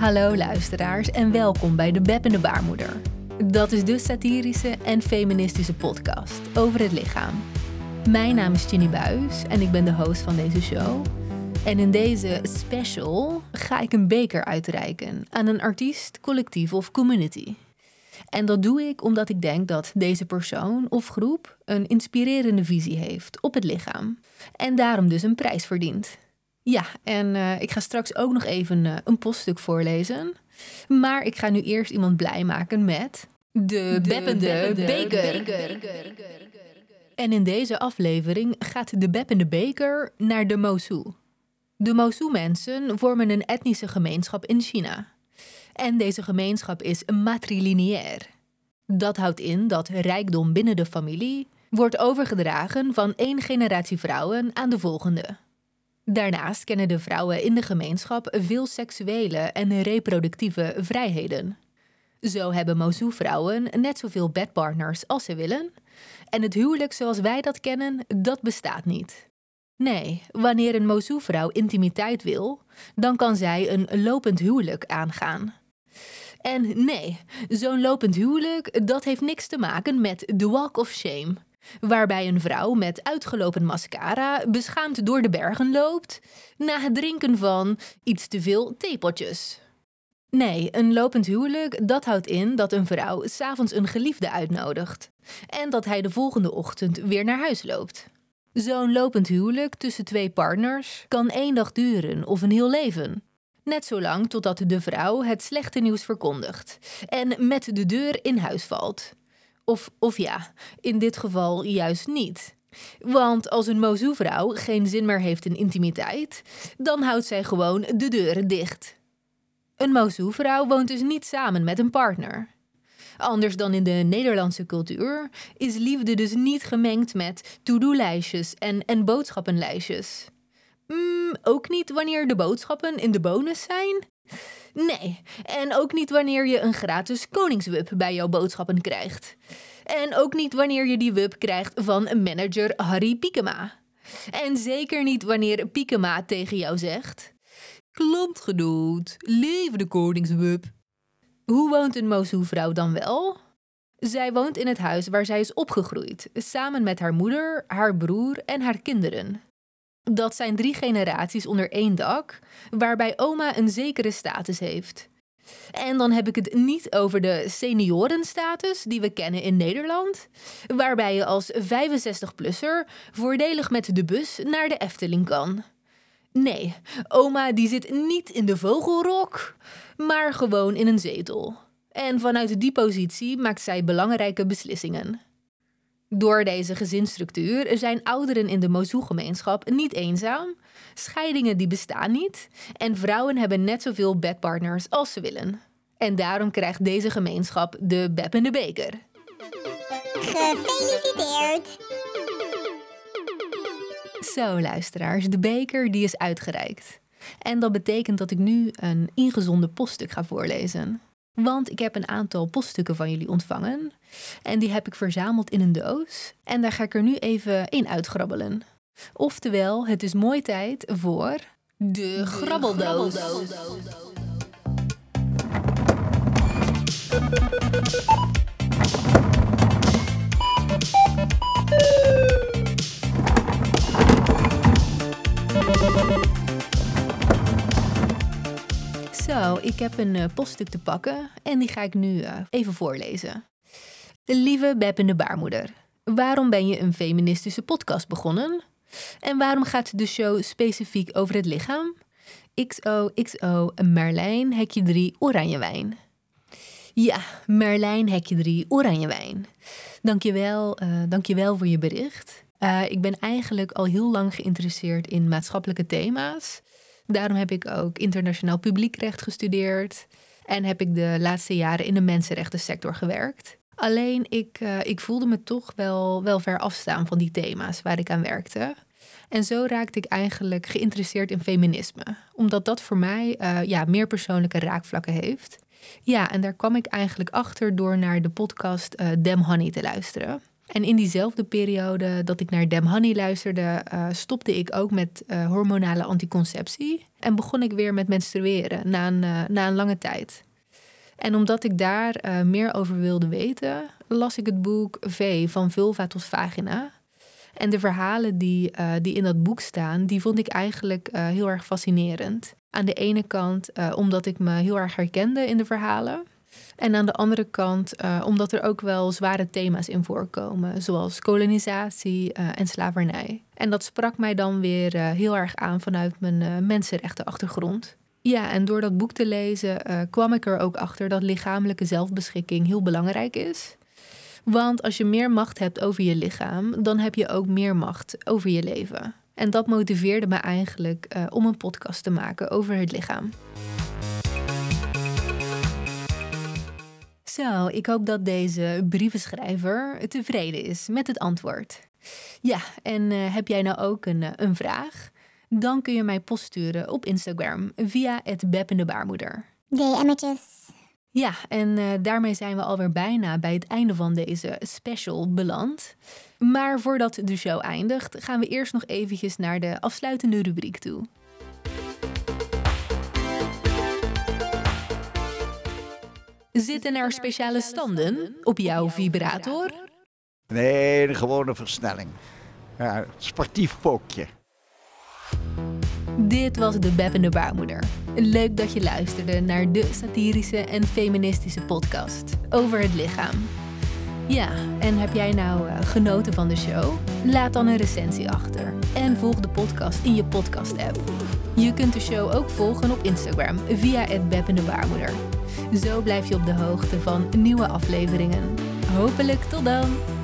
Hallo luisteraars en welkom bij De Beb en de Baarmoeder. Dat is de satirische en feministische podcast over het lichaam. Mijn naam is Ginny Buis en ik ben de host van deze show. En in deze special ga ik een beker uitreiken aan een artiest, collectief of community. En dat doe ik omdat ik denk dat deze persoon of groep een inspirerende visie heeft op het lichaam. En daarom dus een prijs verdient. Ja, en uh, ik ga straks ook nog even uh, een poststuk voorlezen. Maar ik ga nu eerst iemand blij maken met de, de beppende, beker. En in deze aflevering gaat de beppende beker naar de Mosu. De Mosu-mensen vormen een etnische gemeenschap in China. En deze gemeenschap is matrilineair. Dat houdt in dat rijkdom binnen de familie wordt overgedragen van één generatie vrouwen aan de volgende. Daarnaast kennen de vrouwen in de gemeenschap veel seksuele en reproductieve vrijheden. Zo hebben Mozu-vrouwen net zoveel bedpartners als ze willen. En het huwelijk zoals wij dat kennen, dat bestaat niet. Nee, wanneer een Mozu-vrouw intimiteit wil, dan kan zij een lopend huwelijk aangaan. En nee, zo'n lopend huwelijk, dat heeft niks te maken met the walk of shame. Waarbij een vrouw met uitgelopen mascara beschaamd door de bergen loopt na het drinken van iets te veel theepotjes. Nee, een lopend huwelijk dat houdt in dat een vrouw s'avonds een geliefde uitnodigt en dat hij de volgende ochtend weer naar huis loopt. Zo'n lopend huwelijk tussen twee partners kan één dag duren of een heel leven. Net zolang totdat de vrouw het slechte nieuws verkondigt en met de deur in huis valt. Of, of ja, in dit geval juist niet. Want als een Mozu-vrouw geen zin meer heeft in intimiteit, dan houdt zij gewoon de deuren dicht. Een Mozu-vrouw woont dus niet samen met een partner. Anders dan in de Nederlandse cultuur is liefde dus niet gemengd met to-do-lijstjes en, en boodschappenlijstjes. Mm, ook niet wanneer de boodschappen in de bonus zijn. Nee, en ook niet wanneer je een gratis koningswup bij jouw boodschappen krijgt. En ook niet wanneer je die wup krijgt van manager Harry Piekema. En zeker niet wanneer Piekema tegen jou zegt... Klopt gedood, leven de koningswup. Hoe woont een Mozu-vrouw dan wel? Zij woont in het huis waar zij is opgegroeid, samen met haar moeder, haar broer en haar kinderen. Dat zijn drie generaties onder één dak, waarbij oma een zekere status heeft. En dan heb ik het niet over de seniorenstatus die we kennen in Nederland, waarbij je als 65-plusser voordelig met de bus naar de Efteling kan. Nee, oma die zit niet in de vogelrok, maar gewoon in een zetel. En vanuit die positie maakt zij belangrijke beslissingen. Door deze gezinsstructuur zijn ouderen in de Mozu-gemeenschap niet eenzaam, scheidingen die bestaan niet en vrouwen hebben net zoveel bedpartners als ze willen. En daarom krijgt deze gemeenschap de Beb en de Beker. Gefeliciteerd! Zo, luisteraars, de beker die is uitgereikt. En dat betekent dat ik nu een ingezonden poststuk ga voorlezen. Want ik heb een aantal poststukken van jullie ontvangen. En die heb ik verzameld in een doos. En daar ga ik er nu even in uitgrabbelen. Oftewel, het is mooi tijd voor de grabbeldoos. Zo, ik heb een uh, poststuk te pakken en die ga ik nu uh, even voorlezen. Lieve Beb en de baarmoeder, waarom ben je een feministische podcast begonnen? En waarom gaat de show specifiek over het lichaam? XOXO Merlijn Hekje 3 Oranje Wijn. Ja, Merlijn Hekje 3 Oranje Wijn. Dankjewel, uh, dankjewel voor je bericht. Ik ben eigenlijk al heel lang geïnteresseerd in maatschappelijke thema's. Daarom heb ik ook internationaal publiekrecht gestudeerd en heb ik de laatste jaren in de mensenrechtensector gewerkt. Alleen ik, uh, ik voelde me toch wel, wel ver afstaan van die thema's waar ik aan werkte. En zo raakte ik eigenlijk geïnteresseerd in feminisme, omdat dat voor mij uh, ja, meer persoonlijke raakvlakken heeft. Ja, en daar kwam ik eigenlijk achter door naar de podcast uh, Dem Honey te luisteren. En in diezelfde periode dat ik naar Dem Honey luisterde, uh, stopte ik ook met uh, hormonale anticonceptie. En begon ik weer met menstrueren na een, uh, na een lange tijd. En omdat ik daar meer over wilde weten, las ik het boek V van vulva tot vagina. En de verhalen die, die in dat boek staan, die vond ik eigenlijk heel erg fascinerend. Aan de ene kant omdat ik me heel erg herkende in de verhalen. En aan de andere kant, uh, omdat er ook wel zware thema's in voorkomen, zoals kolonisatie uh, en slavernij. En dat sprak mij dan weer uh, heel erg aan vanuit mijn mensenrechtenachtergrond. Ja, en door dat boek te lezen kwam ik er ook achter dat lichamelijke zelfbeschikking heel belangrijk is. Want als je meer macht hebt over je lichaam, dan heb je ook meer macht over je leven. En dat motiveerde me eigenlijk om een podcast te maken over het lichaam. Zo, ik hoop dat deze brievenschrijver tevreden is met het antwoord. Ja, en uh, heb jij nou ook een, uh, een vraag? Dan kun je mij post sturen op Instagram via het beppende baarmoeder. DM'tjes. Ja, en uh, daarmee zijn we alweer bijna bij het einde van deze special beland. Maar voordat de show eindigt, gaan we eerst nog eventjes naar de afsluitende rubriek toe. Zitten er speciale standen op jouw vibrator? Nee, een gewone versnelling. Ja, sportief pookje. Dit was de Beppende Baarmoeder. Leuk dat je luisterde naar de satirische en feministische podcast over het lichaam. Ja, en heb jij nou uh, genoten van de show? Laat dan een recensie achter en volg de podcast in je podcast-app. Je kunt de show ook volgen op Instagram via het Beppende Baarmoeder. Zo blijf je op de hoogte van nieuwe afleveringen. Hopelijk tot dan!